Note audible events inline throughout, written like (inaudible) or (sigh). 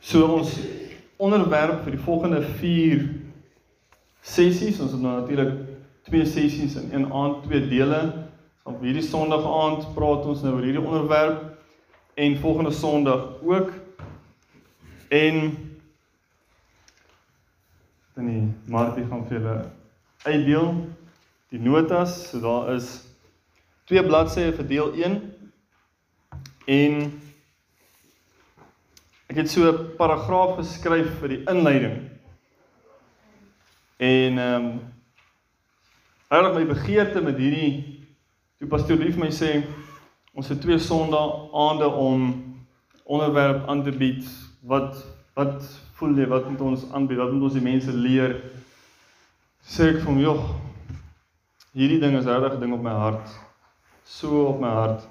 So ons onderwerp vir die volgende 4 sessies, ons het nou natuurlik twee sessies in een aand, twee dele. Op hierdie Sondag aand praat ons nou oor hierdie onderwerp en volgende Sondag ook. En dan die Martie gaan vir julle uitdeel die notas. So daar is twee bladsye vir deel 1 en ek het so 'n paragraaf geskryf vir die inleiding. En ehm um, Heilig my begeerte met hierdie toe pastoor lief my sê ons het twee Sondae aande om onderwerp aan te bied. Wat wat voel jy wat moet ons aanbied? Wat moet ons die mense leer? Sê ek van joh. Hierdie ding is regtig 'n ding op my hart. So op my hart.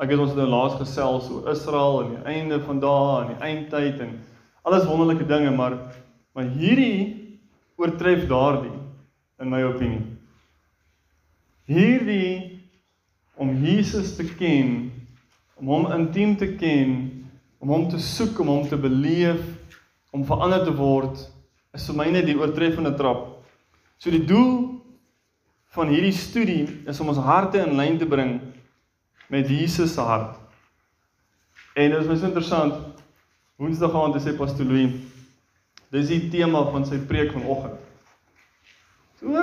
Ek het ons nou laas gesels oor Israel en die einde van daai en die eindtyd en alles wonderlike dinge, maar maar hierdie oortref daardie in my opinie. Hierdie om Jesus te ken, om hom intiem te ken, om hom te soek, om hom te beleef, om verander te word, is vir my net die oortreffende trap. So die doel van hierdie studie is om ons harte in lyn te bring met Jesus se hart. En dit is baie interessant. Woensdag aand het sy pastoor Louis dis die tema van sy preek vanoggend. So,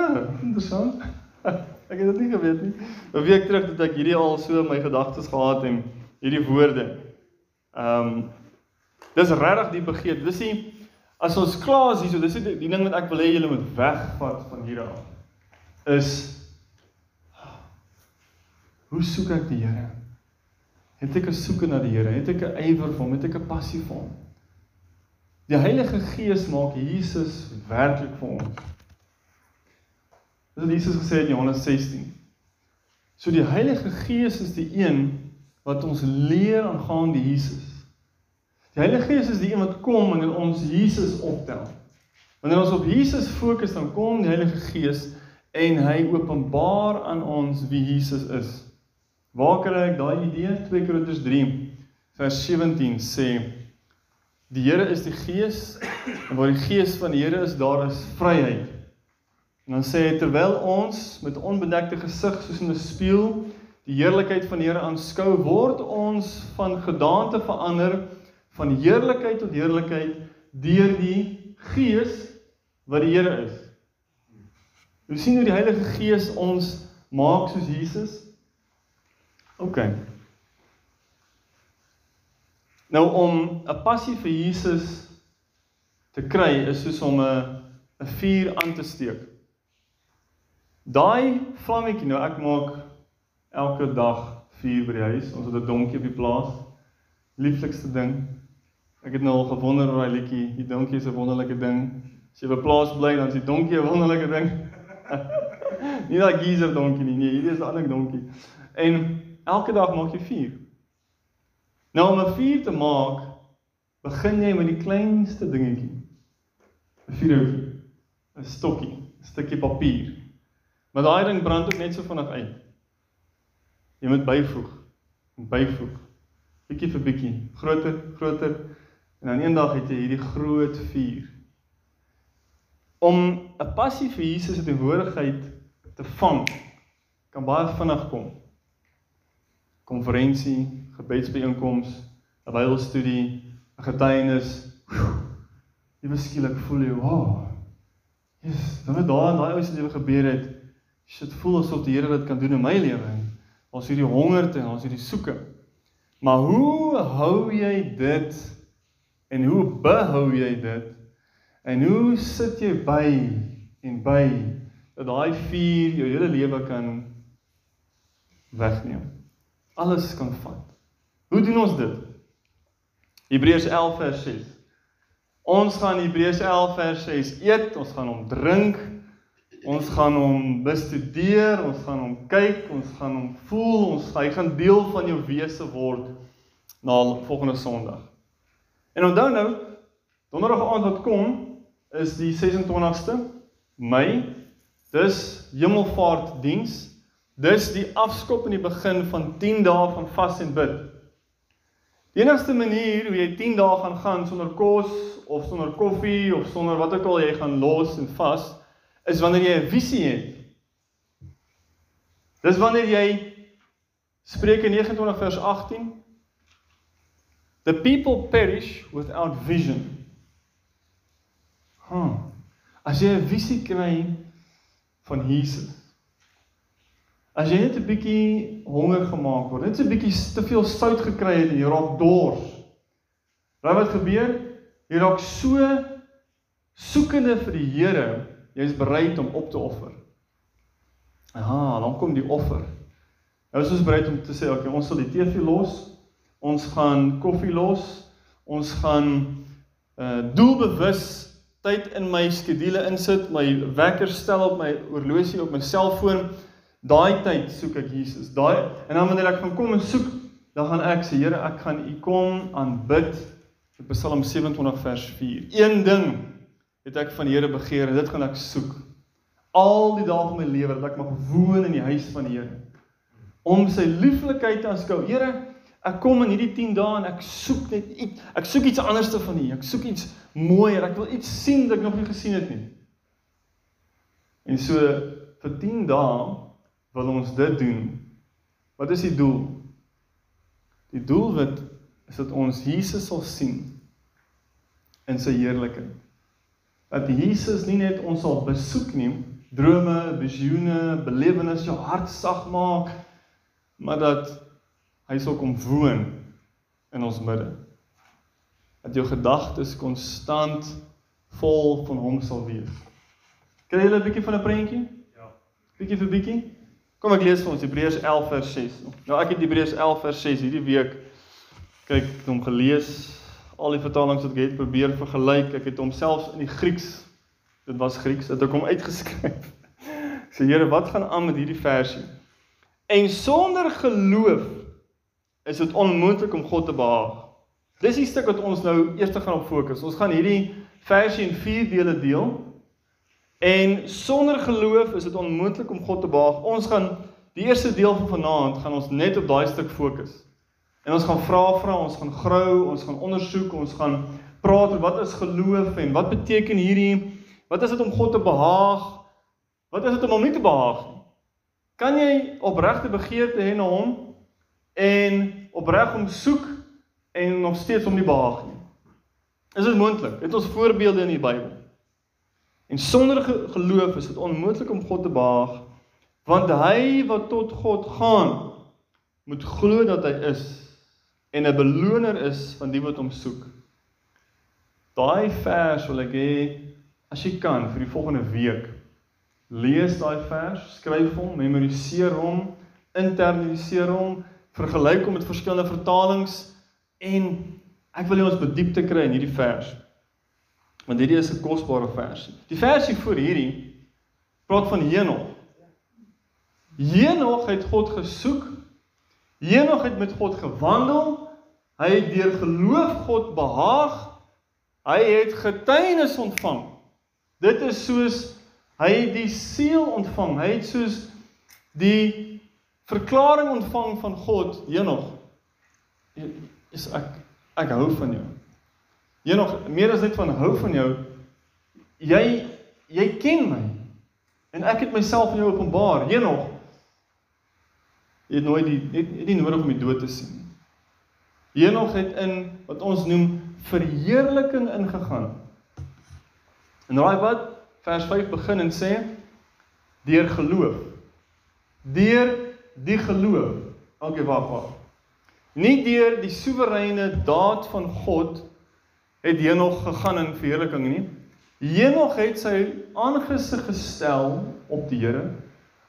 interessant. (laughs) Ek het dit nie geweet nie. 'n Week terug het ek hierdie al so in my gedagtes gehad en hierdie woorde. Ehm um, dis regtig die begeerte. Dis nie as ons klaar is hierso, dis die, die ding wat ek wil hê julle moet wegvat van hier af. Is hoe soek ek die Here? Het ek 'n soeke na die Here? Het ek 'n ywer vir hom? Het ek 'n passie vir hom? Die Heilige Gees maak Jesus werklik vir ons. Dis wat Jesus gesê het in Johannes 16. So die Heilige Gees is die een wat ons leer aangaande Jesus. Die Heilige Gees is die een wat kom en ons Jesus optel. Wanneer ons op Jesus fokus, dan kom die Heilige Gees en hy openbaar aan ons wie Jesus is. Waar kry ek daai idee? 2 Korintiërs 3 vers 17 sê Die Here is die Gees en waar die Gees van die Here is, daar is vryheid. En dan sê hy terwyl ons met onbedekte gesig soos in 'n spieël die heerlikheid van die Here aanskou, word ons van gedaante verander van heerlikheid tot heerlikheid deur die Gees wat die Here is. Ons sien hoe die Heilige Gees ons maak soos Jesus. OK. Nou om 'n passie vir Jesus te kry is soos om 'n 'n vuur aan te steek. Daai vlammetjie nou ek maak elke dag vuur by die huis. Ons het 'n donkie op die plaas. Lieflikste ding. Ek het nou al gewonder oor daai liedjie. Die donkie is 'n wonderlike ding. As jy op 'n plaas bly, dan is die donkie 'n wonderlike ding. (laughs) nie daai geyser donkie nie. Nee, hierdie is 'n ander donkie. En elke dag maak jy vuur. Nou om 'n vuur te maak, begin jy met die kleinste dingetjie. 'n Vuurhoutjie, 'n stokkie, 'n stukkie papier. Maar daai ding brand ook net so vinnig uit. Jy moet byvoeg byvoeg. Bietjie vir bietjie, groter, groter en dan eendag het jy hierdie groot vuur. Om 'n passie vir Jesus se teenwoordigheid te vang kan baie vinnig kom. Konferensie, gebedsbijeenkoms, 'n Bybelstudie, 'n getuienis. Jy beskielik voel jy, "Wow. Jesus, dan het daar in daai ou se lewe gebeur het." Dit voel asof die Here dit kan doen in my lewe. Ons hierdie hongerte, ons hierdie soeke. Maar hoe hou jy dit en hoe behou jy dit? En hoe sit jy by en by dat daai vuur jou hele lewe kan wegneem? Alles kan vat. Hoe doen ons dit? Hebreërs 11 vers 6. Ons gaan Hebreërs 11 vers 6 eet, ons gaan hom drink Ons gaan hom bestudeer, ons gaan hom kyk, ons gaan hom voel, ons hy gaan deel van jou wese word na volgende Sondag. En onthou nou, donderdag aand wat kom is die 26ste Mei. Dis Hemelvaartdiens. Dis die afskop in die begin van 10 dae van vas en bid. Die enigste manier hoe jy 10 dae gaan gaan sonder kos of sonder koffie of sonder wat ook al jy gaan los en vas is wanneer jy 'n visie het. Dis wanneer jy Spreuke 29 vers 18 The people perish without vision. Huh. As jy 'n visie kry van Jesus. As jy net 'n bietjie honger gemaak word, net 'n bietjie te veel sout gekry het en jy raak dors. Wat wat gebeur? Jy raak so soekende vir die Here, jy is bereid om op te offer. Aha, dan kom die offer. Nou is ons bereid om te sê, okay, ons sal die TV los. Ons gaan koffie los. Ons gaan uh doelbewus tyd in my skedule insit, my wekker stel op my oorlosie op my selfoon. Daai tyd soek ek Jesus. Daai en dan wanneer ek gaan kom en soek, dan gaan ek sê Here, ek gaan U kom aanbid. Psalm 27 vers 4. Een ding het ek van die Here begeer en dit gaan ek soek. Al die dae van my lewe dat ek mag woon in die huis van die Here. Om sy lieflikheid te aanskou. Here, ek kom in hierdie 10 dae en ek soek net iets. Ek soek iets anderste van U. Ek soek iets mooier. Ek wil iets sien wat ek nog nie gesien het nie. En so vir 10 dae wil ons dit doen. Wat is die doel? Die doelwit is dat ons Jesus sal sien in sy heerlikheid. Dat Jesus nie net ons sal besoek nie, drome, visioene, belewennisse jou hart sag maak, maar dat hy sal kom woon in ons midde. Dat jou gedagtes konstant vol van hom sal wees. Kry jy 'n bietjie van 'n prentjie? Ja. Bietjie vir bietjie. Kom ek lees vir ons Hebreërs 11 vers 6. Nou ek het Hebreërs 11 vers 6 hierdie week kyk ek hom gelees al die vertalings wat ek het probeer vergelyk. Ek het hom selfs in die Grieks dit was Grieks het ek hom uitgeskryf. (laughs) Sê Here wat gaan aan met hierdie versie? En sonder geloof is dit onmoontlik om God te behaag. Dis die stuk wat ons nou eers gaan op fokus. Ons gaan hierdie versie in vier dele deel en sonder geloof is dit onmoontlik om God te behaag ons gaan die eerste deel van vanaand gaan ons net op daai stuk fokus En ons gaan vra vra, ons gaan grou, ons gaan ondersoek, ons gaan praat oor wat is geloof en wat beteken hierdie? Wat is dit om God te behaag? Wat is dit om hom nie te behaag nie? Kan jy opregte begeerte hê na hom en opreg hom soek en nog steeds hom nie behaag nie? Is dit moontlik? Het ons voorbeelde in die Bybel? En sonder geloof is dit onmoontlik om God te behaag, want hy wat tot God gaan, moet glo dat hy is en 'n beloner is van die wat hom soek. Daai vers wil ek hê as jy kan vir die volgende week lees daai vers, skryf hom, memoriseer hom, internaliseer hom, vergelyk hom met verskillende vertalings en ek wil hê ons bediepte kry in hierdie vers. Want hierdie is 'n kosbare versie. Die versie voor hierdie praat van Henog. Henog het God gesoek Henog het met God gewandel. Hy het deur geloof God behaag. Hy het getuienis ontvang. Dit is soos hy het die seël ontvang. Hy het soos die verklaring ontvang van God. Henog is ek ek hou van jou. Henog, meer as net van hou van jou. Jy jy ken my en ek het myself aan jou openbaar. Henog, Jy het nooit die het, het nie nodig om die dood te sien nie. Henog het in wat ons noem verheerliking ingegaan. En raai wat? Vers 5 begin en sê deur geloof. Deur die geloof. Okay, wag, wag. Nie deur die soewereine daad van God het Henog gegaan in verheerliking nie. Henog het sy aangesig gestel op die Here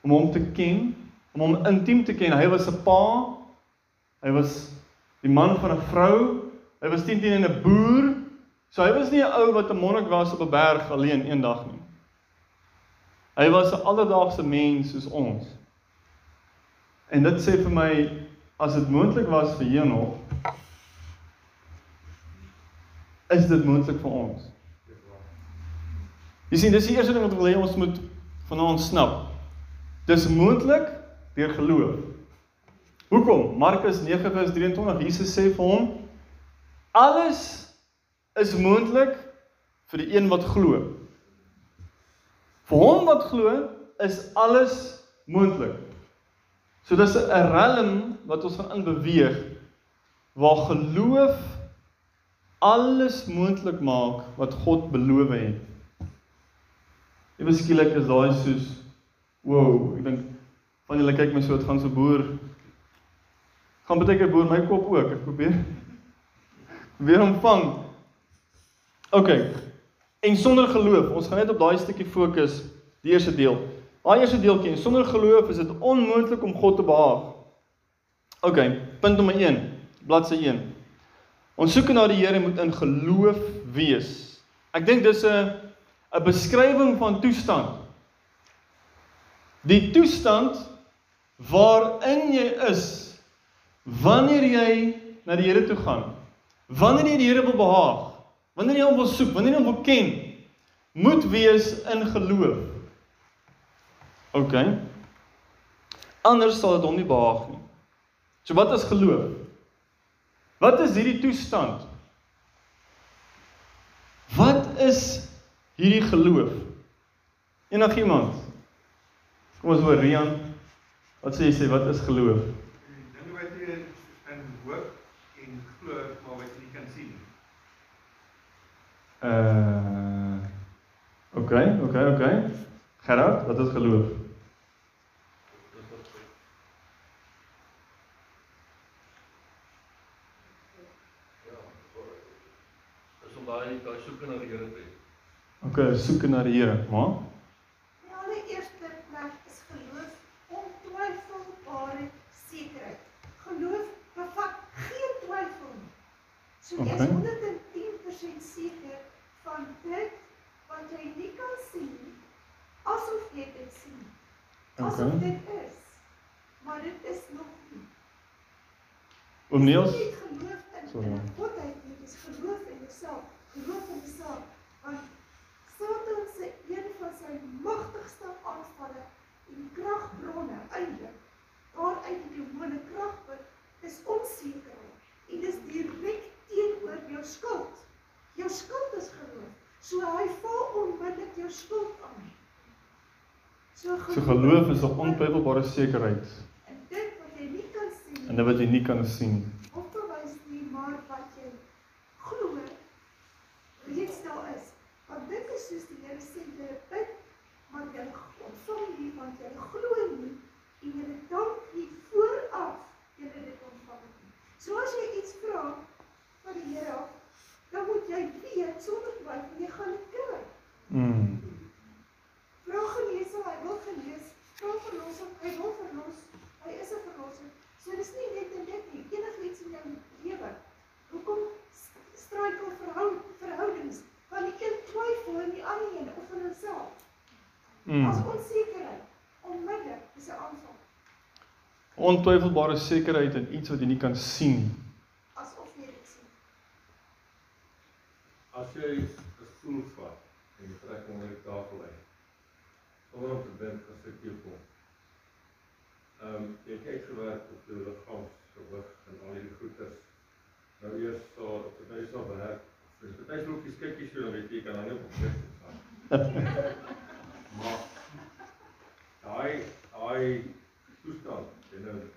om hom te ken om hom intiem te ken. Hy was 'n pa. Hy was die man van 'n vrou. Hy was teen teen 'n boer. So hy was nie 'n ou wat 'n monnik was op 'n berg alleen eendag nie. Hy was 'n alledaagse mens soos ons. En dit sê vir my as dit moontlik was vir Henog is dit moontlik vir ons. Jy sien, dis die eerste ding wat ek wil hê ons moet vanaand snap. Dis moontlik deur geloof. Hoekom? Markus 9:23 Jesus sê vir hom Alles is moontlik vir die een wat glo. Vir hom wat glo, is alles moontlik. So dis 'n rellum wat ons gaan inbeweeg waar geloof alles moontlik maak wat God beloof het. Ewe skielik is daai soos wow, ek dink van julle kyk my so dit gaan so boer gaan baie keer boer my kop ook. Ek probeer (laughs) weer ontvang. OK. En sonder geloof, ons gaan net op daai stukkie fokus, die eerste deel. Daai eerste deeltjie, sonder geloof is dit onmoontlik om God te behaag. OK, punt nommer 1, bladsy 1. Ons soek na die Here moet in geloof wees. Ek dink dis 'n 'n beskrywing van toestand. Die toestand waarin jy is wanneer jy na die Here toe gaan. Wanneer jy die Here wil behaag, wanneer jy hom wil soek, wanneer jy hom wil ken, moet wees in geloof. OK. Anders sal dit hom nie behaag nie. So wat is geloof? Wat is hierdie toestand? Wat is hierdie geloof? Enigiemand? Kom ons hoor Rian. Wat sê jy sê wat is geloof? Dinge wat jy in hoop en glo maar wat jy nie kan sien. Uh OK, OK, OK. Gerard, wat is geloof? is om daai daai soeke na die Here te hê. OK, soek na die Here, maar Die allereerste plek is geloof ontwyfelbare sekerheid. Geloof bevat geen twyfel nie. So jy is Okay. 110% seker van dit wat jy nie kan sien asof jy dit sien. Asof OK. dit is. Maar dit is nog nie. Oom Niels, Dis nie geloof in Sorry. in 'n godheid nie, dis geloof in jouself. Geloof in jouself. Want Satan se een van sy magtigste aanvalle en kragbronne eintlik waaruit die demone krag put, is onsekerheid. En dis direk teenoor jou skuld. Jou skuld is geloof. So hy val onmiddellik jou skuld aan. So geloof is 'n ontwyfelbare sekerheid En dit wat jy nie kan sien in dit wat jy nie kan sien nie. of verwys nie maar wat jy glo reeds daar is. Want dit is soos die Here sê jy bid, maar jy ontvang nie want jy glo nie en jy dank nie vooraf jy dit ontvang nie. So as jy iets vra van die Here af, dan moet jy weet sonder twyfel jy gaan dit kry. Mm. Vra genesing, hy wil genees. Vra verlossing, hy wil verlos. Hy is 'n verlosser. So dis nie net in dit nie, enigiets in jou lewe. Hoekom s- struikel verhou verhoudings van die een twyfel en die ander een of in homself? As Mm. onsekerheid onmiddellik is 'n aanval, Ontwyfelbare sekerheid in iets wat jy nie kan sien nie. asof jy dit sien. As jy 'n stoel vat en jy trek hom oor die tafel uit. Sonder om te dink as ek jou kom. Ehm um, jy kyk gewerk op jou liggaamsgewig en al hierdie goeders. Nou eers so op die bys op werk. Dis baie logies kyk jy so dan weet jy jy kan dan nie op plek staan. maar daai daai toestand jy nou noem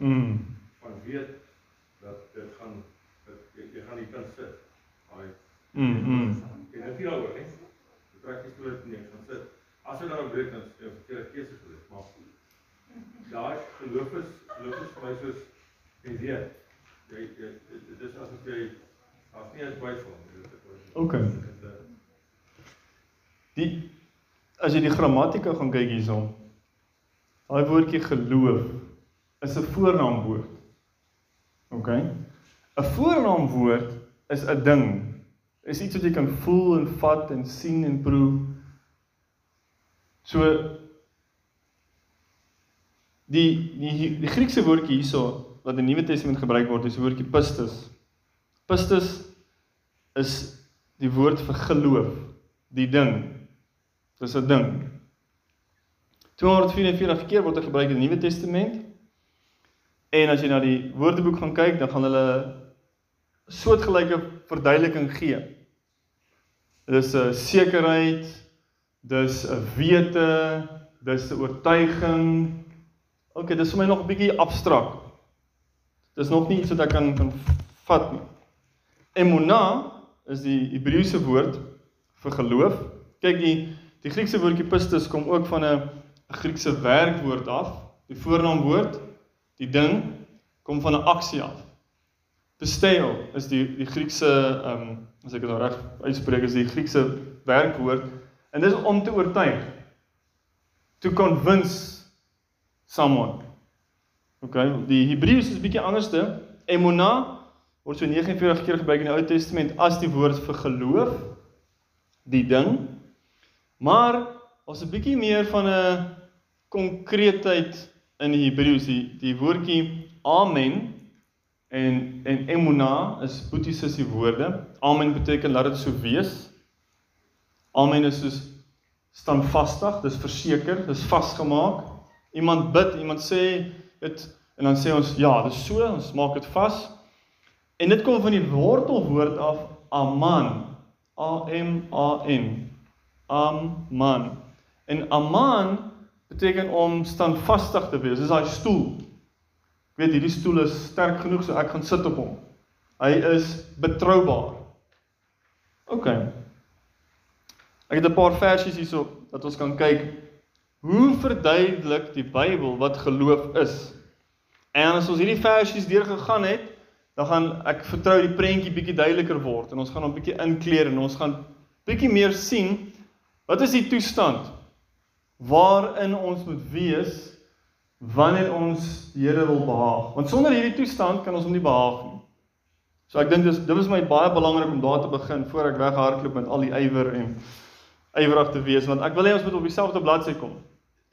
Mm. van weet dat dit gaan dat jy, jy gaan nie kan sit. Daai Mm. mm. Dink nie daaroor nie. Jy trek die stoel nie, gaan sit. As jy nou breek dan jy verkeerde keuse gedoen, maar daai geloof is geloof is vir my soos jy weet. Jy dit is asof jy as nie 'n twyfel nie. Dit is Okay. Die as jy die grammatika gaan kyk hierson. Daai woordjie geloof is 'n voornaamwoord. OK? 'n Voornaamwoord is 'n ding. Is iets wat jy kan voel en vat en sien en proe. So die die die Griekse woordjie hierso wat in die Nuwe Testament gebruik word is die woordjie pistis. Pistis is die woord vir geloof, die ding. Dis 'n ding. 244 keer word dit gebruik in die Nuwe Testament. En as jy na die Woordeboek gaan kyk, dan gaan hulle soortgelyke verduideliking gee. Dis 'n sekerheid, dis 'n wete, dis 'n oortuiging. OK, dis vir my nog 'n bietjie abstrakt. Dis nog nie iets wat ek kan kan vat nie. Emuna is die Hebreëse woord vir geloof. Kyk die die Griekse woordjie pistis kom ook van 'n Griekse werkwoord af. Die voornaamwoord, die ding kom van 'n aksie af. Pisteo is die die Griekse ehm um, as ek dit nou reg uitspreek is die Griekse werkwoord en dis om te oortuig. To convince someone. Okay, die Hebreëus is bietjie anderste. Emuna word so 49 keer gebruik in die Ou Testament as die woord vir geloof, die ding. Maar ons 'n bietjie meer van 'n konkreetheid in die Hebreëus, die, die woordjie amen En en emuna is boeties is die woorde. Amen beteken laat dit so wees. Amen is soos standvastig, dis verseker, dis vasgemaak. Iemand bid, iemand sê dit en dan sê ons ja, dis so, ons maak dit vas. En dit kom van die wortelwoord af aman. A M A N. Aman. En aman beteken om standvastig te wees. Dis daai stoel weet hierdie stoel is sterk genoeg so ek gaan sit op hom. Hy is betroubaar. OK. Ek het 'n paar versies hierso dat ons kan kyk hoe verduidelik die Bybel wat geloof is. En as ons hierdie versies deurgegaan het, dan gaan ek vertrou die prentjie bietjie duideliker word en ons gaan hom bietjie inkleer en ons gaan bietjie meer sien wat is die toestand waarin ons moet wees wanneer ons die Here wil behaag. Want sonder hierdie toestand kan ons hom nie behaag nie. So ek dink dis dit is my baie belangrik om daar te begin voor ek weghardloop met al die ywer en ywerig te wees want ek wil hê ons moet op dieselfde bladsy kom.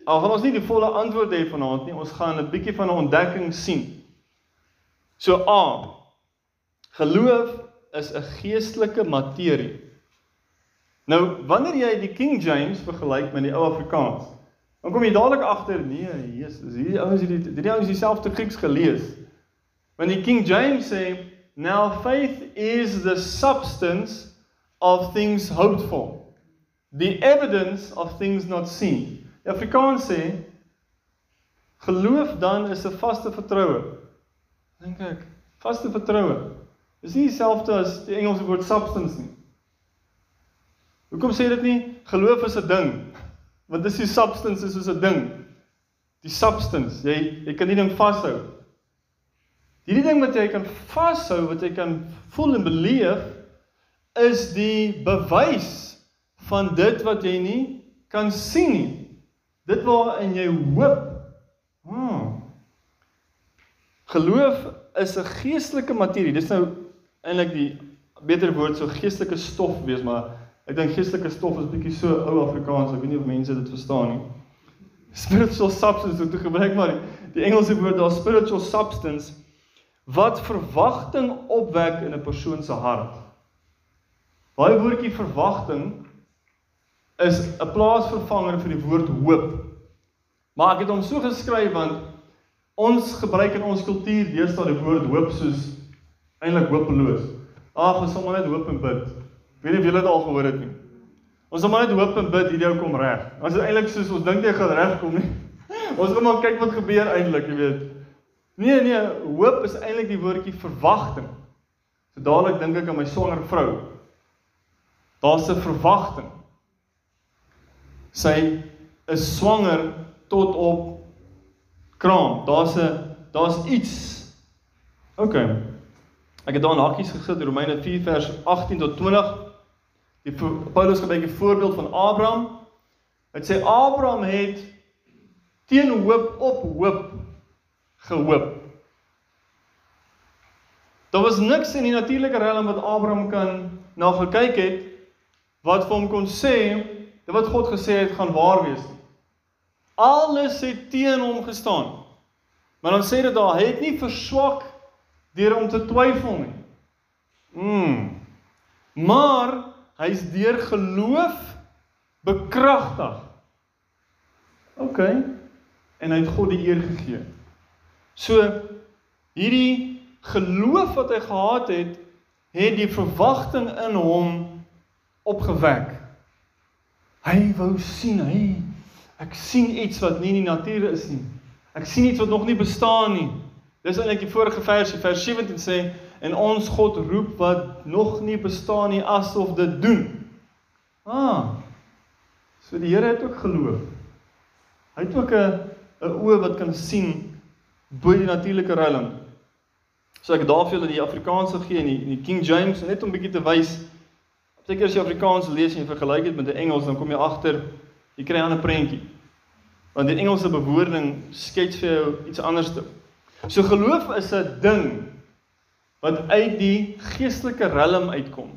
Al gaan ons nie die volle antwoord hê vanaand nie, ons gaan 'n bietjie van 'n ontdekking sien. So A. Geloof is 'n geestelike materie. Nou, wanneer jy die King James vergelyk met die ou Afrikaans, Dan kom jy dadelik agter, nee, Jesus, hierdie ouens het die hierdie ouens dieselfde Grieks gelees. Want die King James sê, "Now faith is the substance of things hoped for, the evidence of things not seen." Die Afrikaans sê, "Geloof dan is 'n vaste vertroue." Dink ek, vaste vertroue. Dis nie dieselfde as die Engelse woord substance nie. Hoekom sê dit nie geloof is 'n ding? Want dis die substance is soos 'n ding. Die substance, jy jy kan die ding vashou. Hierdie ding wat jy kan vashou, wat jy kan voel en beleef, is die bewys van dit wat jy nie kan sien nie. Dit waarin jy hoop. Hmm. Geloof is 'n geestelike materie. Dis nou eintlik die beter woord so geestelike stof wees, maar Ek dink geestelike stof is bietjie so ou Afrikaans, ek weet nie of mense dit verstaan nie. (laughs) Spiritual substance, wat jy gebruik maar die Engelse woord daar spiritual substance wat verwagting opwek in 'n persoon se hart. Daai woordjie verwagting is 'n plaasvervanger vir die woord hoop. Maar ek het hom so geskryf want ons gebruik in ons kultuur deesdae die woord hoop soos eintlik hopeloos. Ag, ons sal maar net hoop en bid. Weet nie of julle dit al gehoor het nie. Ons moet maar net hoop en bid hierdie ou kom reg. Ons is eintlik soos ons dink hy gaan regkom nie. (laughs) Ons gaan maar kyk wat gebeur eintlik, jy weet. Nee nee, hoop is eintlik die woordjie verwagting. So dadelik dink ek aan my swanger vrou. Daar's 'n verwagting. Sy is swanger tot op kraam. Daar's 'n daar's iets. OK. Ek het daar in hakkies gesit Romeine 4 vers 18 tot 20. Die Paulus gebruik 'n voorbeeld van Abraham. Hy sê Abraham het teen hoop op hoop gehoop. Daar was niks in die natuurlike riem wat Abraham kan na gekyk het wat vir hom kon sê dat wat God gesê het gaan waar wees. Alles het teen hom gestaan. Maar dan sê dit daar, het nie verswak deur om te twyfel nie. Mm. Maar Hy's deur geloof bekragtig. OK. En hy het God die eer gegee. So hierdie geloof wat hy gehad het, het die verwagting in hom opgewek. Hy wou sien, hy ek sien iets wat nie in die natuur is nie. Ek sien iets wat nog nie bestaan nie. Dis eintlik die vorige versie, vers 17 sê en ons God roep wat nog nie bestaan nie asof dit doen. Ah. So die Here het ook geloof. Hy het ook 'n 'n oë wat kan sien bo die natuurlike realm. So ek daar vir julle die Afrikaanse gee en die, die King James net om bietjie te wys. Partykeer as jy Afrikaans lees en jy vergelyk dit met die Engels, dan kom jy agter jy kry 'n ander prentjie. Want die Engelse bewoording skets vir jou iets anders. Te. So geloof is 'n ding wat uit die geestelike realm uitkom.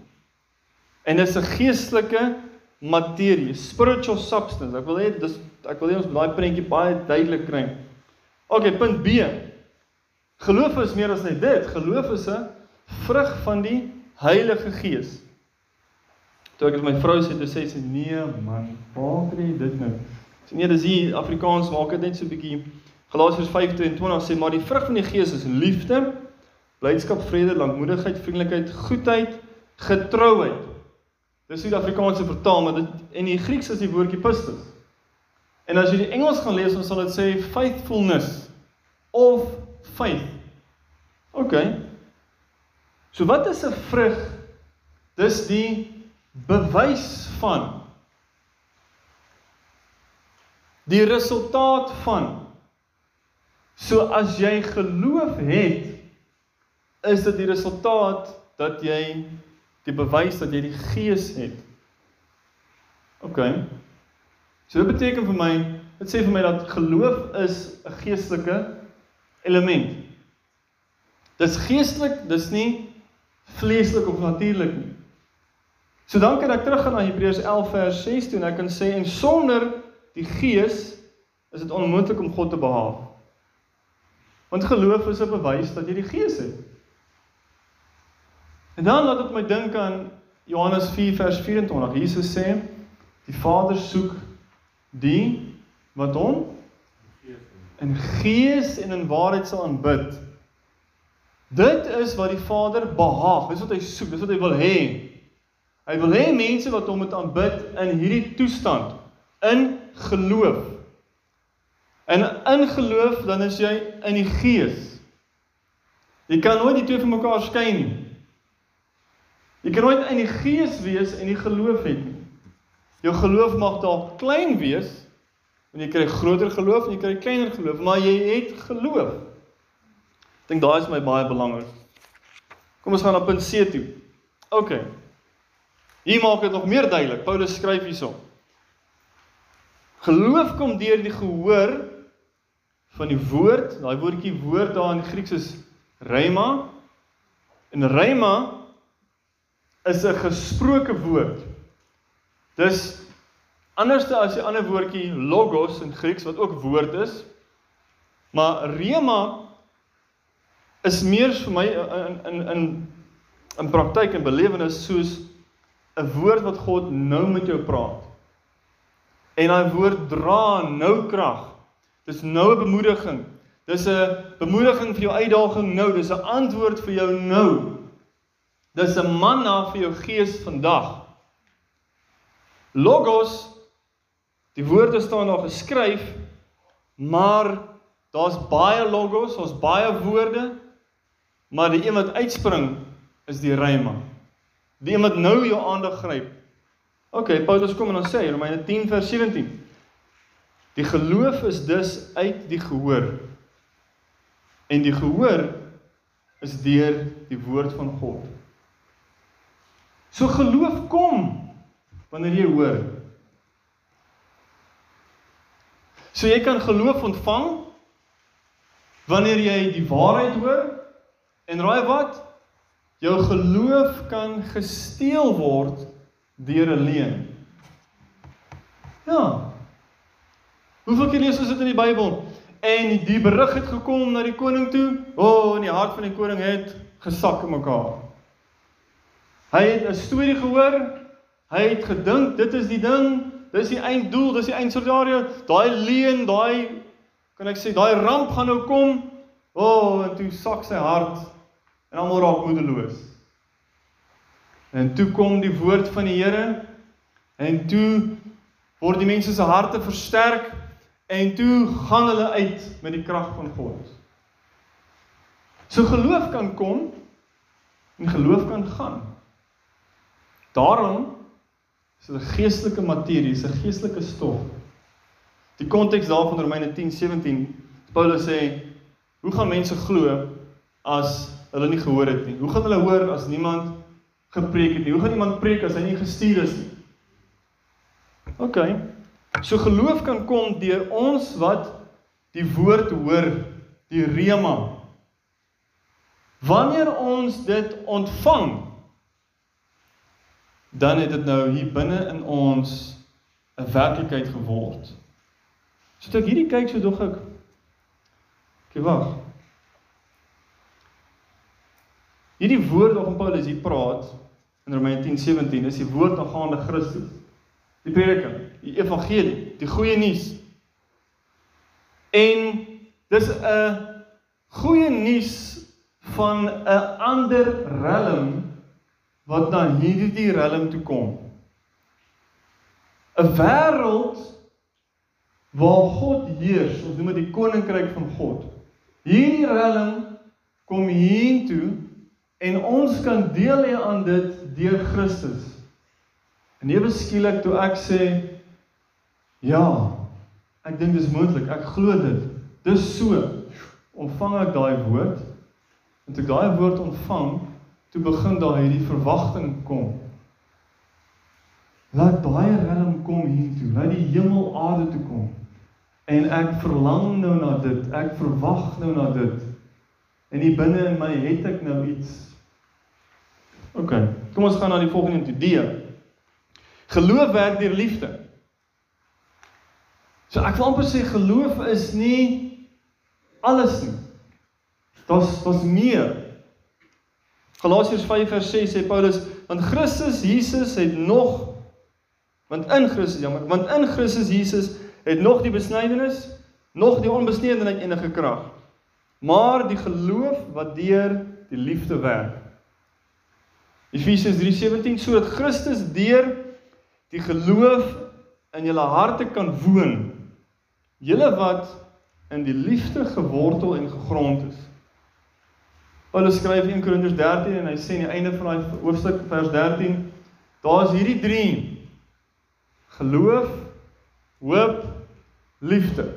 En dit is 'n geestelike materie, spiritual substance. Ek wil hê dis ek wil hê ons moet daai prentjie baie duidelik kry. OK, punt B. Geloof is meer as net dit. Geloof is 'n vrug van die Heilige Gees. Toe ek met my vrou sê, toe sê sy nee man, waar kry jy dit nou? Sy nee, dis hier Afrikaans maak dit net so 'n bietjie Galasiërs 5:22 sê maar die vrug van die Gees is liefde, blydskap, vrede, lankmoedigheid, vriendelikheid, goedheid, getrouheid. Dis die Afrikaanse vertaal, maar dit en die Grieks is die woordjie pistos. En as jy die Engels gaan lees, dan sal dit sê faithfulness of faith. OK. So wat is 'n vrug? Dis die bewys van die resultaat van So as jy geloof het, is dit die resultaat dat jy die bewys dat jy die gees het. OK. So dit beteken vir my, dit sê vir my dat geloof is 'n geestelike element. Dis geestelik, dis nie vleeslik of natuurlik nie. So dan kan ek teruggaan na Hebreërs 11 vers 6 toe en ek kan sê en sonder die gees is dit onmoontlik om God te behaag. Want geloof is 'n bewys dat jy die Gees het. En dan laat dit my dink aan Johannes 4 vers 24. Jesus sê die Vader soek die wat hom in gees en in waarheid sal aanbid. Dit is wat die Vader behaag. Dis wat hy soek, dis wat hy wil hê. Hy wil hê mense wat hom moet aanbid in hierdie toestand in geloof. En in geloof dan is jy in die gees. Jy kan nooit die twee van mekaar skei nie. Jy kan nooit in die gees wees en nie geloof hê nie. Jou geloof mag dalk klein wees, en jy kry groter geloof en jy kry kleiner geloof, maar jy het geloof. Ek dink daai is my baie belangrik. Kom ons gaan na punt C toe. OK. Hier maak dit nog meer duidelik. Paulus skryf hierso. Geloof kom deur die gehoor van die woord, daai woordjie woord daar in Grieks is rhema. En rhema is 'n gesproke woord. Dis anderste as die ander woordjie logos in Grieks wat ook woord is. Maar rhema is meer vir my in in in in praktyk en belewenis soos 'n woord wat God nou met jou praat. En daai woord dra nou krag. Dis nou 'n bemoediging. Dis 'n bemoediging vir jou uitdaging nou, dis 'n antwoord vir jou nou. Dis 'n manna vir jou gees vandag. Logos die woorde staan daar geskryf, maar daar's baie logos, ons baie woorde, maar die een wat uitspring is die rhema. Die een wat nou jou aandag gryp. OK, Paulus kom en dan sê Romeine 10 vers 17 Die geloof is dus uit die gehoor. En die gehoor is deur die woord van God. So geloof kom wanneer jy hoor. So jy kan geloof ontvang wanneer jy die waarheid hoor en raai wat? Jou geloof kan gesteel word deur 'n leuen. Ja, Hoeveel keer lees ons dit in die Bybel? En die berig het gekom na die koning toe. O, oh, en die hart van die koning het gesak in mekaar. Hy het 'n storie gehoor. Hy het gedink dit is die ding, dis die einddoel, dis die eindscenario. Daai leuen, daai kan ek sê, daai ramp gaan nou kom. O, oh, en toe sak sy hart en almal raak moedeloos. En toe kom die woord van die Here en toe word die mense se harte versterk en toe gaan hulle uit met die krag van God. So geloof kan kom en geloof kan gaan. Daarom is dit 'n geestelike materie, is 'n geestelike stof. Die konteks daarvan Romeine 10:17, Paulus sê, hoe gaan mense glo as hulle nie gehoor het nie? Hoe gaan hulle hoor as niemand gepreek het nie? Hoe gaan iemand preek as hy nie gestuur is nie? OK. So geloof kan kom deur ons wat die woord hoor, die rema. Wanneer ons dit ontvang, dan het dit nou hier binne in ons 'n werklikheid geword. So toe ek hierdie kyk, so dog ek Kyk wag. Hierdie woord waarvan Paulus hier praat in Romeine 10:17 is die woord aangaande Christus. Die prediking, die evangelie, die goeie nuus. En dis 'n goeie nuus van 'n ander rellum wat na hierdie rellum toe kom. 'n Wêreld waar God heers, ons noem dit die koninkryk van God. Hierdie rellum kom hiertoe en ons kan deel hê aan dit deur Christus. En ewe skielik toe ek sê ja, ek dink dis moontlik. Ek glo dit. Dis so. Ontvang ek daai woord. En toe ek daai woord ontvang, toe begin daar hierdie verwagting kom. Laat daai rellum kom hiertoe. Laat die hemel aarde toe kom. En ek verlang nou na dit. Ek verwag nou na dit. En hier binne in my het ek nou iets. OK. Kom ons gaan na die volgende toe. D. Geloof werk deur liefde. So ek wil amper sê geloof is nie alles nie. Daar's daar's meer. Galasiërs 5 vers 6 sê Paulus, want Christus Jesus het nog want in Christus jammer, want in Christus Jesus het nog die besnydenis, nog die onbesnedenheid enige krag. Maar die geloof wat deur die liefde werk. Efesiërs 3:17 sodat Christus deur die geloof in julle harte kan woon. Julle wat in die liefde gewortel en gegrond is. Paulus skryf in Korintiërs 13 en hy sê aan die einde van daai hoofstuk vers 13, daar's hierdie drie: geloof, hoop, liefde.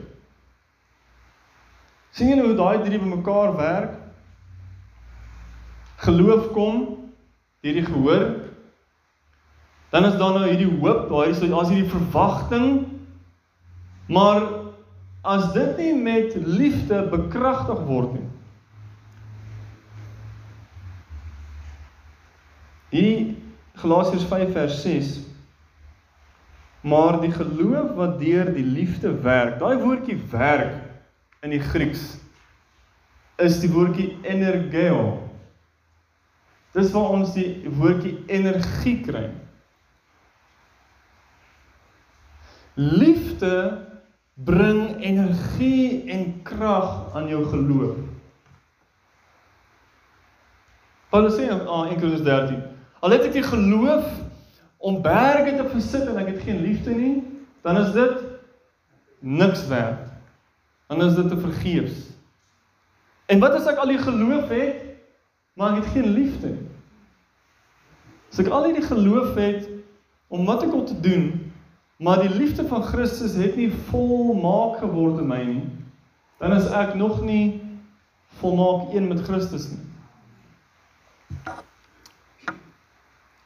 sien julle hoe daai drie bymekaar werk? Geloof kom deur die gehoor. Dan is daar nou hierdie hoop, daar is daar's hierdie verwagting. Maar as dit nie met liefde bekragtig word nie, Hierdie Galasiërs 5 vers 6 Maar die geloof wat deur die liefde werk, daai woordjie werk in die Grieks is die woordjie energeo. Dis waar ons die woordjie energie kry. Liefde bring energie en krag aan jou geloof. Paulus sê in 1 Korintiërs 13 Al het ek die geloof om berge te versit en ek het geen liefde nie, dan is dit niks werd. Dan is dit te vergeefs. En wat as ek al die geloof het, maar ek het geen liefde nie? As ek al hierdie geloof het om wat ek wil te doen, maar die liefde van Christus het nie volmaak geword in my nie, dan is ek nog nie volmaak een met Christus nie.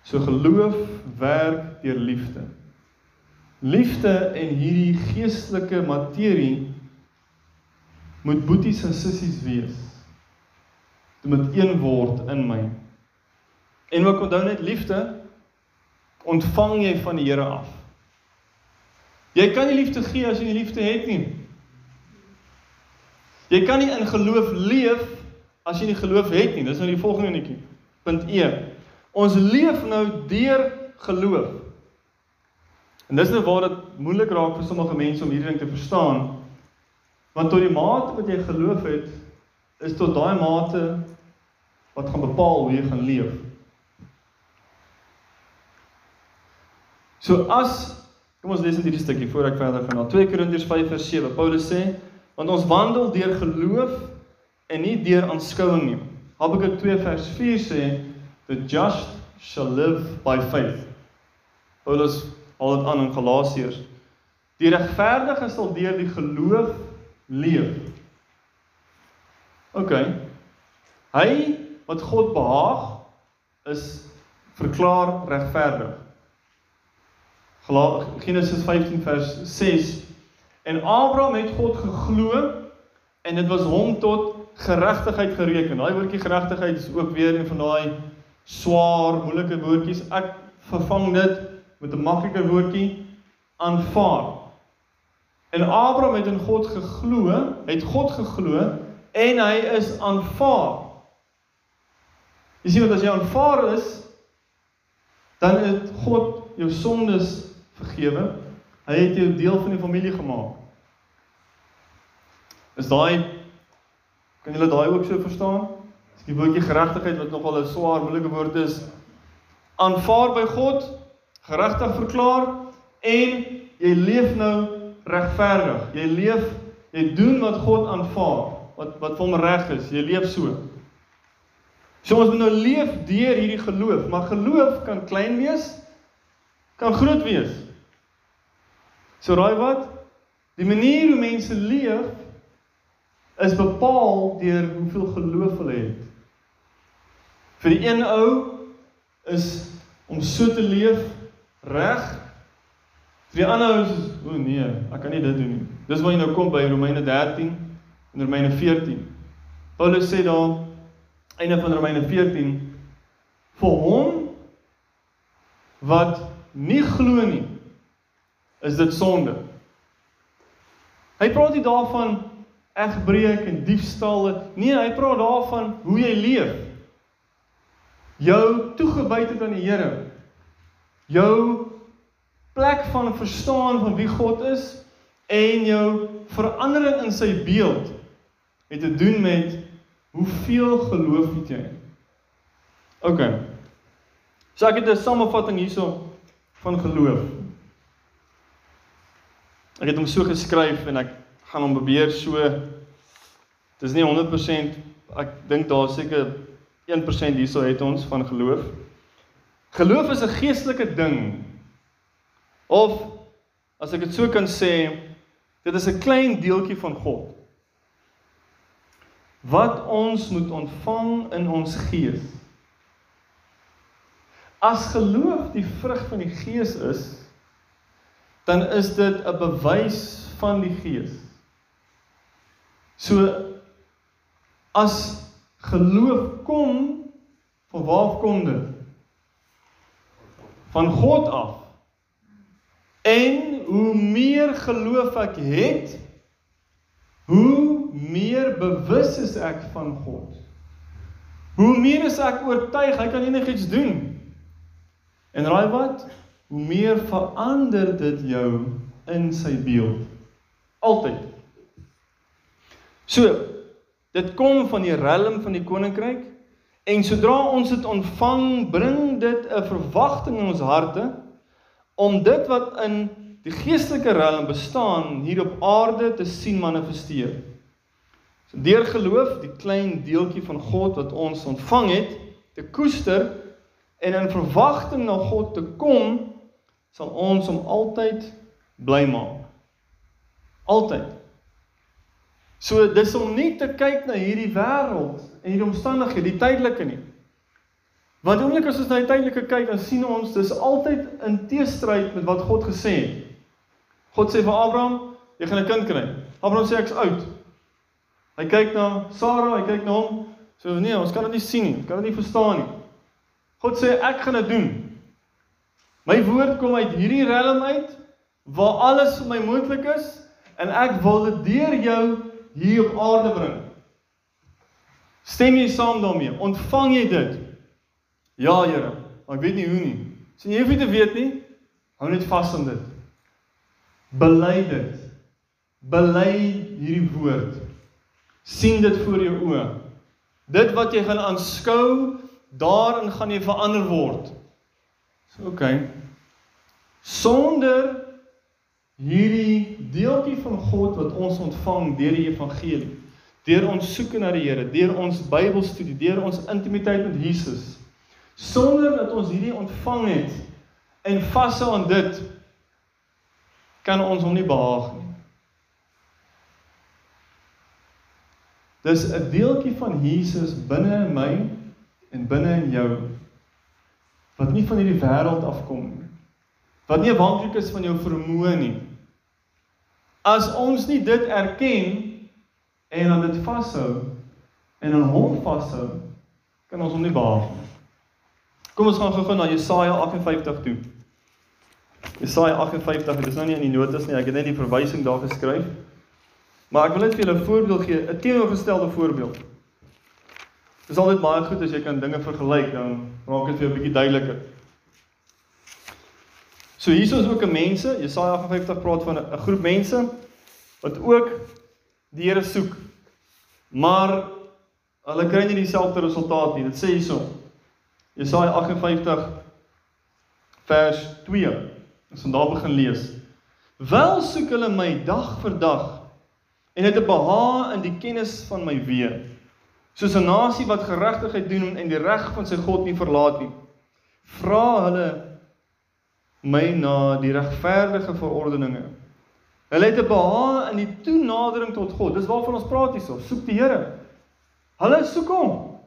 So geloof werk deur liefde. Liefde en hierdie geestelike materie moet boeties en sissies wees. Dit moet een word in my. En ook onthou net liefde ontvang jy van die Here af. Jy kan nie liefde gee as jy nie liefde het nie. Jy kan nie in geloof leef as jy nie geloof het nie. Dis nou die volgende netjie. Punt E. Ons leef nou deur geloof. En dis nou waar dit moeilik raak vir sommige mense om hierdie ding te verstaan. Want tot die mate wat jy geloof het, is tot daai mate wat gaan bepaal hoe jy gaan leef. So as kom ons lees net hierdie stukkie voor ek verder gaan na 2 Korintiërs 5 vers 7. Paulus sê, want ons wandel deur geloof en nie deur aanskouing nie. Habakuk 2 vers 4 sê, the just shall live by faith. Paulus haal dit aan in Galasiërs. Die regverdige sal deur die geloof leef. OK. Hy wat God behaag is verklaar regverdig. Genesis 15 vers 6 En Abraham het God geglo en dit was hom tot geregtigheid gereken. Daai woordjie geregtigheid is ook weer een van daai swaar, moeilike woordjies. Ek vervang dit met 'n makliker woordjie aanvaar. En Abraham het in God geglo, het God geglo en hy is aanvaar. Jy sien wat as jy aanvaar is, dan het God jou sondes vergewe. Hy het jou deel van die familie gemaak. Is daai kan julle daai ook so verstaan? Die woordjie geregtigheid wat nogal 'n swaar moeilike woord is. Aanvaar by God, geregtig verklaar en jy leef nou regverdig. Jy leef, jy doen wat God aanvaar, wat wat vir hom reg is. Jy leef so. So ons moet nou leef deur hierdie geloof, maar geloof kan klein wees, kan groot wees. So raai wat? Die manier hoe mense leef is bepaal deur hoeveel geloof hulle het. Vir die een ou is om so te leef reg. Vir die ander ou is o nee, ek kan nie dit doen nie. Dis waar jy nou kom by Romeine 13 en Romeine 14. Paulus sê daar einde van Romeine 14 vir hom wat nie glo nie is dit sonde. Hy praat nie daarvan egbreek en diefstal nie, hy praat daarvan hoe jy leef. Jou toegewydheid aan die Here. Jou plek van verstaan van wie God is en jou verandering in sy beeld het te doen met Hoeveel geloof het jy? OK. So ek het 'n samevatting hierso van geloof. Ek het hom so geskryf en ek gaan hom probeer so Dis nie 100% ek dink daar seker 1% hierso het ons van geloof. Geloof is 'n geestelike ding. Of as ek dit so kan sê, dit is 'n klein deeltjie van God wat ons moet ontvang in ons gees. As geloof die vrug van die gees is, dan is dit 'n bewys van die gees. So as geloof kom, van waar kom dit? Van God af. En hoe meer geloof ek het, hoe meer bewus is ek van God. Hoe meer is ek oortuig hy kan enigiets doen. En raai wat? Hoe meer verander dit jou in sy beeld. Altyd. So, dit kom van die realm van die koninkryk en sodra ons dit ontvang, bring dit 'n verwagting in ons harte om dit wat in die geestelike realm bestaan hier op aarde te sien manifesteer. So deur geloof die klein deeltjie van God wat ons ontvang het, te koester en in verwagting na God te kom, sal ons hom altyd bly maak. Altyd. So dis om nie te kyk na hierdie wêreld en hierdie omstandighede, die tydelike nie. Want oomblik as ons na die tydelike kyk, dan sien ons dis altyd in teestryd met wat God gesê het. God sê vir Abraham, jy gaan 'n kind kry. Abraham sê ek's oud. Hy kyk na Sara, hy kyk na hom. So nee, ons kan dit nie sien nie. Kan dit nie verstaan nie. God sê ek gaan dit doen. My woord kom uit hierdie realm uit waar alles vir my moontlik is en ek wil dit deur jou hier op aarde bring. Stem jy saam daarmee? Ontvang jy dit? Ja, Here. Maar ek weet nie hoe nie. Sien jy hoef nie te weet nie. Hou net vas aan dit. Bely dit. Bely hierdie woord. sien dit voor jou oë. Dit wat jy gaan aanskou, daarin gaan jy verander word. So. Okay. Sonder hierdie deeltjie van God wat ons ontvang deur die evangelie, deur ons soeke na die Here, deur ons Bybelstudie, deur ons intimiteit met Jesus, sonder dat ons hierdie ontvang het en vashou aan dit, kan ons hom nie behaag nie. Dis 'n deeltjie van Jesus binne in my en binne in jou wat nie van hierdie wêreld afkom nie. Wat nie afhanklik is van jou vermoë nie. As ons nie dit erken en aan dit vashou en aan hom vashou, kan ons hom nie behaag nie. Kom ons gaan gou-gou na Jesaja 58 toe. Jesaja 58, dit is nou nie in die notas nie, ek het net die verwysing daar geskryf. Maar ek wil net vir julle 'n voorbeeld gee, 'n teenoorgestelde voorbeeld. Dit is altyd baie goed as jy kan dinge vergelyk, dan raak dit vir jou 'n bietjie duideliker. So hier is ook 'n mense, Jesaja 58 praat van 'n groep mense wat ook die Here soek. Maar hulle kry nie dieselfde resultaat nie. Dit sê hierso. Jesaja 58 vers 2. Ons gaan daar begin lees. Wel soek hulle my dag vir dag en het 'n behaag in die kennis van my weë. Soos 'n nasie wat geregtigheid doen en die reg van sy God nie verlaat nie. Vra hulle my na die regverdige verordeninge. Hulle het 'n behaag in die toenadering tot God. Dis waarvan ons praat hierso. Soek die Here. Hulle soek hom.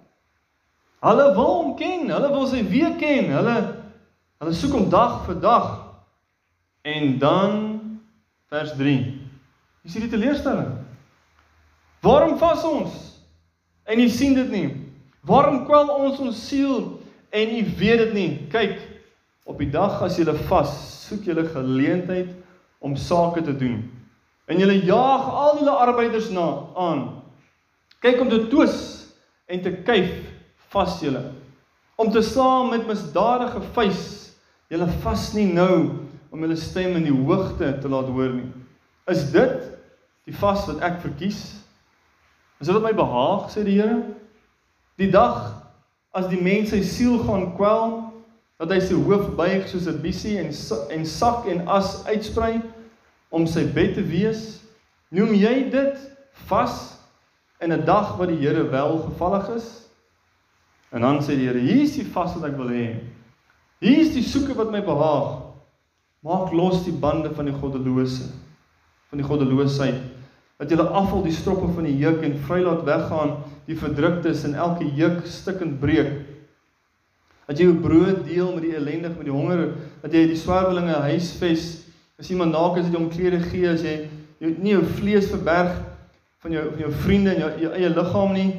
Hulle wil hom ken. Hulle wil sy weë ken. Hulle hulle soek hom dag vir dag. En dan vers 3. Jy sien die teleurstelling. Waarom vas ons? En jy sien dit nie. Waarom kwel ons ons siel en jy weet dit nie? Kyk, op die dag as jy vas, soek jy 'n geleentheid om sake te doen. En jy jaag al julle arbeiders na aan. Kyk om te twis en te kyf vas julle. Om te saam met misdadige vuis. Julle vas nie nou om julle stem in die hoogte te laat hoor nie. Is dit die vas wat ek verkies? Is dit wat my behaag, sê die Here? Die dag as die mens sy siel gaan kwel, dat hy sy hoof buig soos 'n biesie en en sak en as uitsprei om sy bed te wees, noem jy dit vas in 'n dag wat die Here welgevallig is? En dan sê die Here, hier is die vas wat ek wil hê. Hier is die soeke wat my behaag. Maak los die bande van die goddelose, van die goddeloosheid dat jy afval die stroppe van die juk en vry laat weggaan die verdruktes en elke juk stukkend breek. Dat jy jou brood deel met die ellendig met die honger, dat jy die swerwelinge huisves, as iemand naak is, dat jy hom klere gee, as jy jou nie jou vlees verberg van jou van jou vriende en jou, jou eie liggaam nie.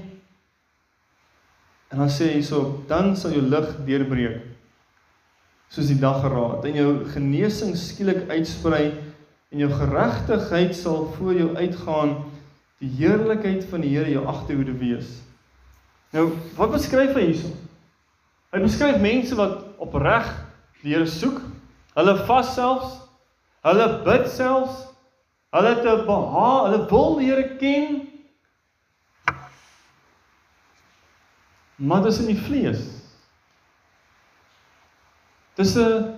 En dan sê hy so, dan sal jou lig deurbreek soos die dag geraad en jou genesing skielik uitsprei en jou geregtigheid sal voor jou uitgaan die heerlikheid van die Here jou agterhoede wees. Nou, wat beskryf hy hierso? Hy beskryf mense wat opreg die Here soek. Hulle vas selfs, hulle bid selfs, hulle te behaag, hulle wil die Here ken. Maar dis in die vlees. Dis 'n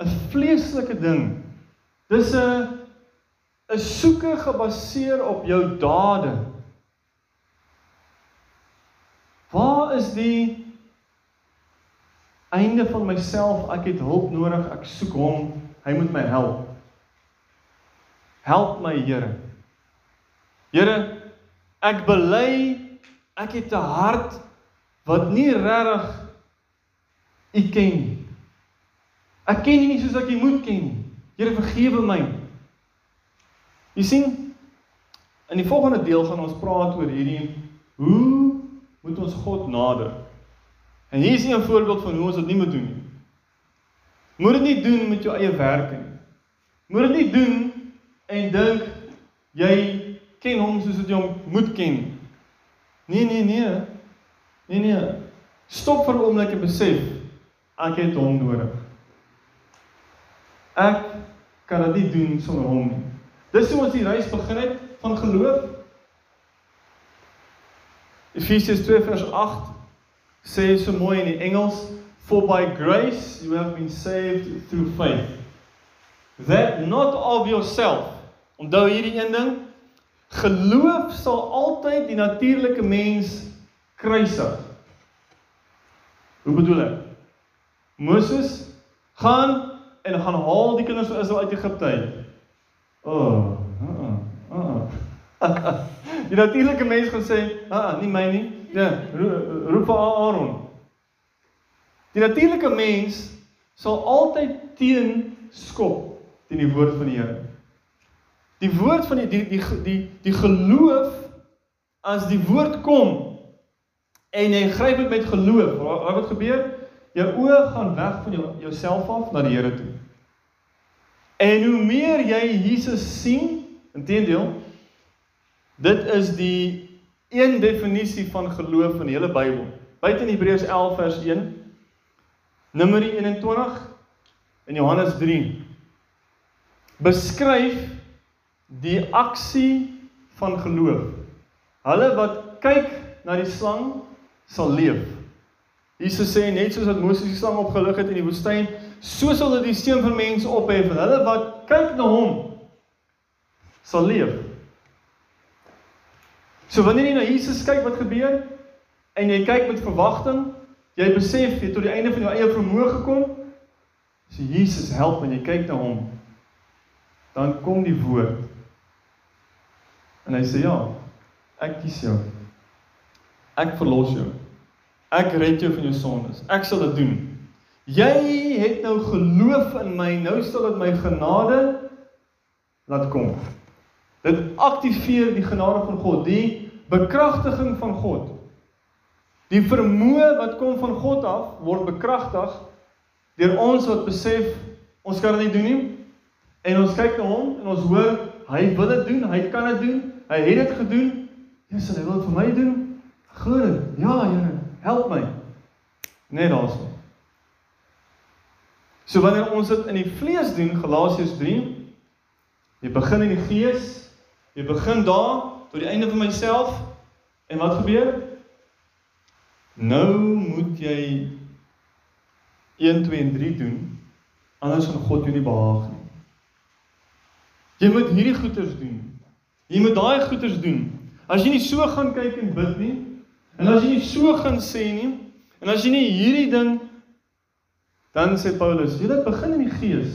'n vleeslike ding. Dis 'n 'n soeke gebaseer op jou dade. Waar is die einde van myself? Ek het hulp nodig. Ek soek hom. Hy moet my help. Help my, Here. Here, ek bely ek het 'n hart wat nie regtig U ken nie. Ek ken U nie soos ek U moet ken nie. Here vergewe my. Jy sien, in die volgende deel gaan ons praat oor hierdie hoe moet ons God nader? En hier is 'n voorbeeld van hoe ons dit nie moet doen nie. Moet dit nie doen met jou eie werk nie. Moet dit nie doen en dink jy ken hom soos wat jy hom moet ken. Nee, nee, nee. Nee, nee. Stop vir 'n oomblik en besef ek het hom nodig. Ek kan dit nie doen sonder hom nie. Dis hoe ons die reis begin het van geloof. Efesiërs 2 vers 8 sê so mooi in die Engels, "For by grace you have been saved through faith." that not of yourself. Onthou hierdie een ding. Geloof sal altyd die natuurlike mens kruisig. Hoe bedoel ek? Moses gaan en gaan haal die kinders van Israel uit Egipte uit. Oh, uh, uh, uh. (laughs) die natuurlike mens gaan sê, "Ah, nie my nie." Ja, roep vir Aaron. Die natuurlike mens sal altyd teen skop teen die woord van die Here. Die woord van die die die die, die geloof as die woord kom en jy gryp dit met geloof. Wat wat gebeur? Jou oë gaan weg van jou jouself af na die Here toe. En hoe meer jy Jesus sien, intedeel, dit is die een definisie van geloof in die hele Bybel. Buite in Hebreërs 11 vers 1, Numeri 21 en Johannes 3 beskryf die aksie van geloof. Hulle wat kyk na die slang sal leef. Jesus sê net soos wat Moses die slang opgelig het in die woestyn, so sal dit die seun van mense ophef en hulle wat kyk na hom sal leef. So wanneer jy na Jesus kyk wat gebeur en jy kyk met verwagting, jy besef jy tot die einde van jou eie vermoë gekom, as Jesus help en jy kyk na hom, dan kom die woord. En hy sê ja, ek kies jou. Ek verlos jou. Ek red jou van jou sondes. Ek sal dit doen. Jy het nou geloof in my, nou sal dit my genade laat kom. Dit aktiveer die genade van God, die bekragtiging van God. Die vermoë wat kom van God af word bekragtig deur ons wat besef ons kan dit nie doen nie. En ons kyk na hom en ons hoor hy wil dit doen, hy kan dit doen, hy het dit gedoen. Jesus, hy wil dit vir my doen. Glo dit. Ja, Here, help my. Net daarso. So wanneer ons dit in die vlees doen, Galasiërs 3, jy begin in die gees, jy begin daar tot die einde van myself en wat gebeur? Nou moet jy 1 2 en 3 doen anders gaan God jou nie behaag nie. Jy moet hierdie goeders doen. Jy moet daai goeders doen. As jy nie so gaan kyk en bid nie en as jy nie so gaan sê nie en as jy nie hierdie ding dan sê Paulus, jy moet begin in die gees.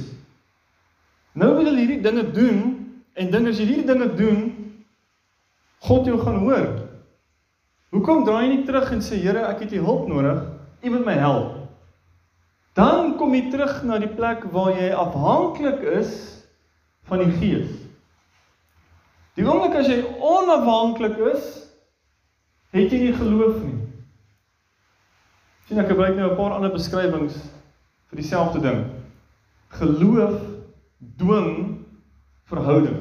Nou wil jy hierdie dinge doen en dink as jy hierdie dinge doen God jou gaan hoor. Hoekom draai jy nie terug en sê Here, ek het U hulp nodig. U moet my help. Dan kom jy terug na die plek waar jy afhanklik is van die Gees. Die oomblik as jy onafhanklik is, het jy nie geloof nie. Sien ek gebruik nou 'n paar ander beskrywings vir dieselfde ding. Geloof dwing verhouding.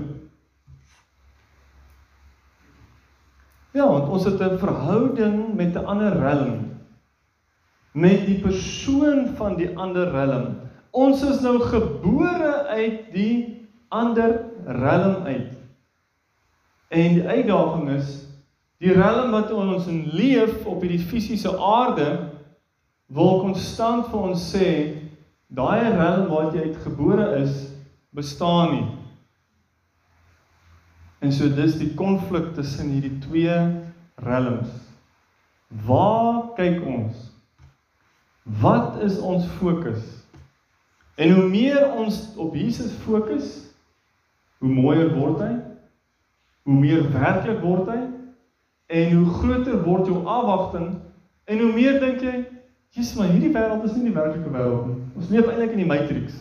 Ja, want ons het 'n verhouding met 'n ander riem. Met die persoon van die ander riem. Ons is nou gebore uit die ander riem uit. En die uitdaging is die riem wat ons in leef op hierdie fisiese aarde wil konstant vir ons sê daai riem wat jy uitgebore is bestaan nie. En so dis die konflik tussen hierdie twee realms. Waar kyk ons? Wat is ons fokus? En hoe meer ons op Jesus fokus, hoe mooier word hy. Hoe meer werklik word hy en hoe groter word jou afwagting en hoe meer dink jy, Jesus, maar hierdie wêreld is nie die werklike wêreld nie. Ons leef eintlik in die matrix.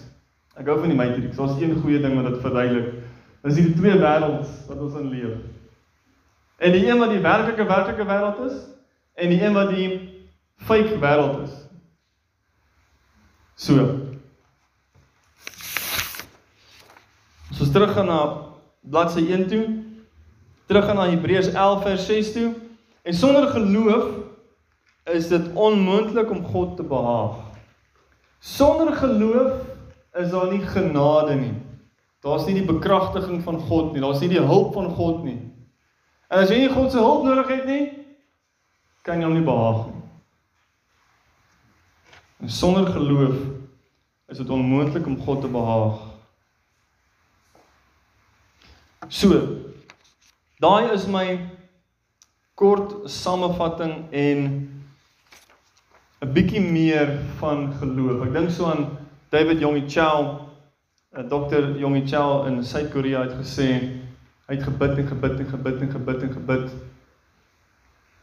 Ek hou van die matrix. Daar's een goeie ding wat dit verduidelik. Dis hierdie twee wêrelds wat ons in leef. En die een wat die werklike werklike wêreld is en die een wat die fake wêreld is. So. Ons terug gaan na bladsy 1 toe, terug gaan na Hebreërs 11 vers 6 toe, en sonder geloof is dit onmoontlik om God te behaag. Sonder geloof is daar nie genade nie. Daar's nie die bekragtiging van God nie. Daar's nie die hulp van God nie. En as jy nie God se hulp nodig het nie, kan jy hom nie behaag nie. En sonder geloof is dit onmoontlik om God te behaag. So. Daai is my kort samevatting en 'n bietjie meer van geloof. Ek dink so aan David Jongie Chow, Dr. Jongie Chow in Suid-Korea het gesê hy het gebid en gebid en gebid en gebid en gebid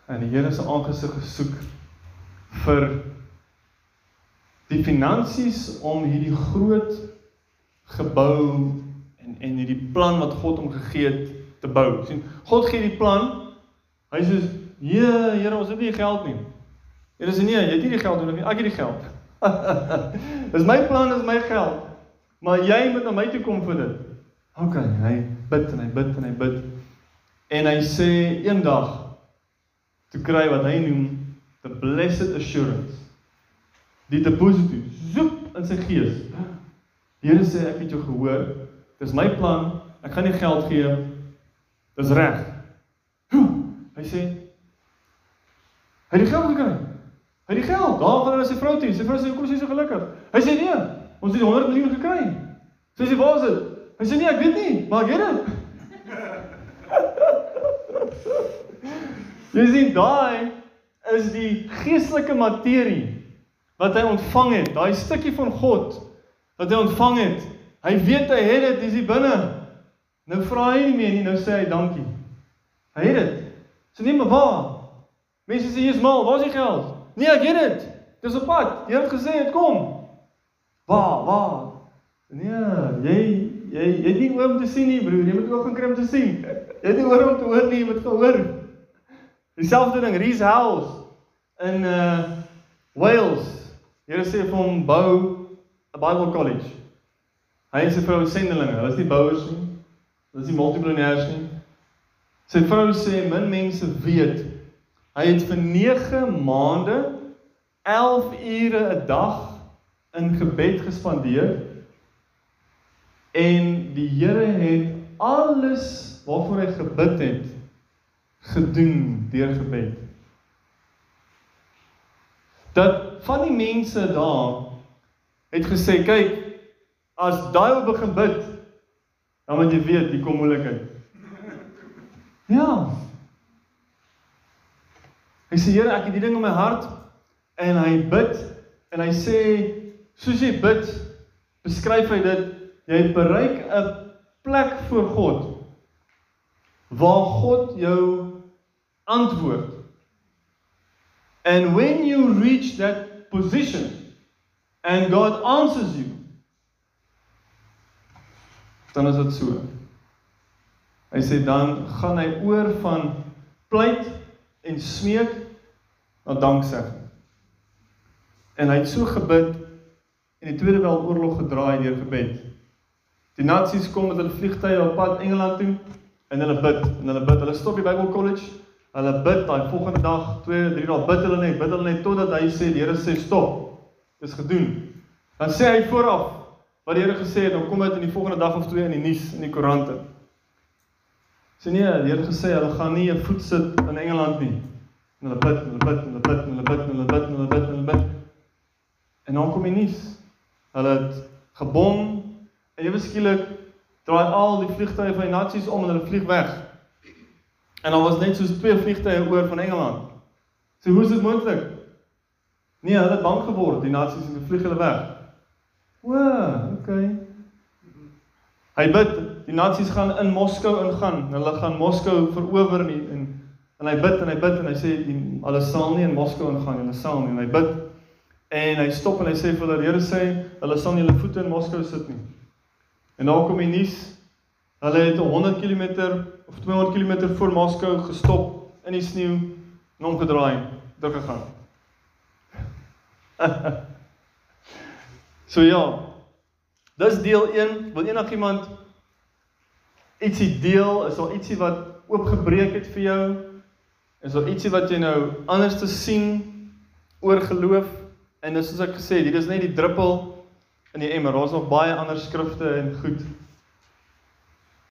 en die Here se aangesig gesoek vir die finansies om hierdie groot gebou en en hierdie plan wat God hom gegee het te bou. sien God gee die plan. Hy sê, "Ja, Here, ons het nie geld nie." Here sê, "Nee, jy het nie die geld nodig nie. Ek het die geld." (laughs) dis my plan, dis my geld. Maar jy moet na my toe kom vir dit. OK, hy bid en hy bid en hy bid. En hy sê eendag toe kry wat hy noem the blessed assurance. Die deposito zoep in sy gees. Die Here sê ek het jou gehoor. Dis my plan. Ek gaan nie geld gee. Dis reg. Hy sê hy het die geld gekry. Hy het die geld. Daar gaan na sy vrou toe. Sy vrou sê hoekom is jy so gelukkig? Hy sê nee, ons het die 100 miljoen gekry. Sy sê waar is dit? Hy sê nee, ek weet nie, maar ek het dit. (laughs) Jy sien daai is die geestelike materie wat hy ontvang het, daai stukkie van God wat hy ontvang het. Hy weet hy het dit, dis hier binne. Nou vra hy nie meer nie, nou sê hy dankie. Hy het dit. So nee, maar waar? Mense sê jy's mal, waar is die geld? Nee, ek het dit. Dis op pad. Jy het gesê dit kom. Waar? Waar? Nee, jy jy jy het nie oor om te sien nie, broer. Jy moet ook gaan kry om te sien. Jy het nie oor om te hoor nie, jy moet gehoor. Dieselfde ding, Rees House in uh Wales. Here sê vir hom bou 'n Bible college. Hy en sy vrou sendelinge. Hulle is nie bouers nie. Hulle is nie multimiljonêers nie. Sy vrou sê min mense weet hy het vir 9 maande 11 ure 'n dag in gebed gespandeer en die Here het alles waarvoor hy gebid het gedoen deur gebed. Dat van die mense daar het gesê, kyk, as daai op begin bid, dan moet jy weet, hier kom moeilikheid. Ja. Hy sê, Here, ek het die ding in my hart en hy bid en hy sê, soos jy bid, beskryf hy dit, jy bereik 'n plek voor God waar God jou antwoord. And when you reach that position and God answers you, dan is dit so. Hy sê dan gaan hy oor van pleit en smeek na danksegging. En hy het so gebid en die Tweede Wêreldoorlog gedraai deur gebed. Die nasies kom met hulle vliegtye op pad Engeland toe en hulle bid en hulle bid. Hulle stop die Bible College. Hulle bid daai volgende dag, 2, 3 dae bid hulle net, bid hulle net totdat hy sê die Here sê stop. Dis gedoen. Dan sê hy vooraf wat die Here gesê het, dan kom dit in die volgende dag of twee in die nuus in die koerante. Sê nee, die Here gesê hulle gaan nie 'n voet sit in Engeland nie. En hulle bid, hulle bid, hulle bid, hulle bid, hulle bid, hulle bid, hulle bid. En dan kom die nuus. Hulle het gebom en ewe skielik draai al die vliegtye van die nasies om en hulle vlieg weg. En dan was net soos twee vliegtye oor van Engeland. So hoe is dit moontlik? Nee, hulle het bang geword, die nasies en vlieg hulle weg. O, okay. Hy bid, die nasies gaan in Moskou ingaan. Hulle gaan Moskou verower nie en en hy bid en hy bid en hy sê hulle sal nie in Moskou ingaan nie, hulle sal nie. En hy bid en hy stop en hy sê vir hulle, Here sê, hulle sal nie hulle voete in Moskou sit nie. En dan kom die nuus. Hulle het 100 km of 200 km voor Moskou gestop in die sneeu en omgedraai, teruggegaan. (laughs) so ja. Dis deel 1. Wil enigiemand ietsie deel? Is daar ietsie wat oopgebreek het vir jou? Is daar ietsie wat jy nou anders te sien oor geloof? En dis soos ek gesê, dit is net die druppel in die emmer. Daar's nog baie ander skrifte en goed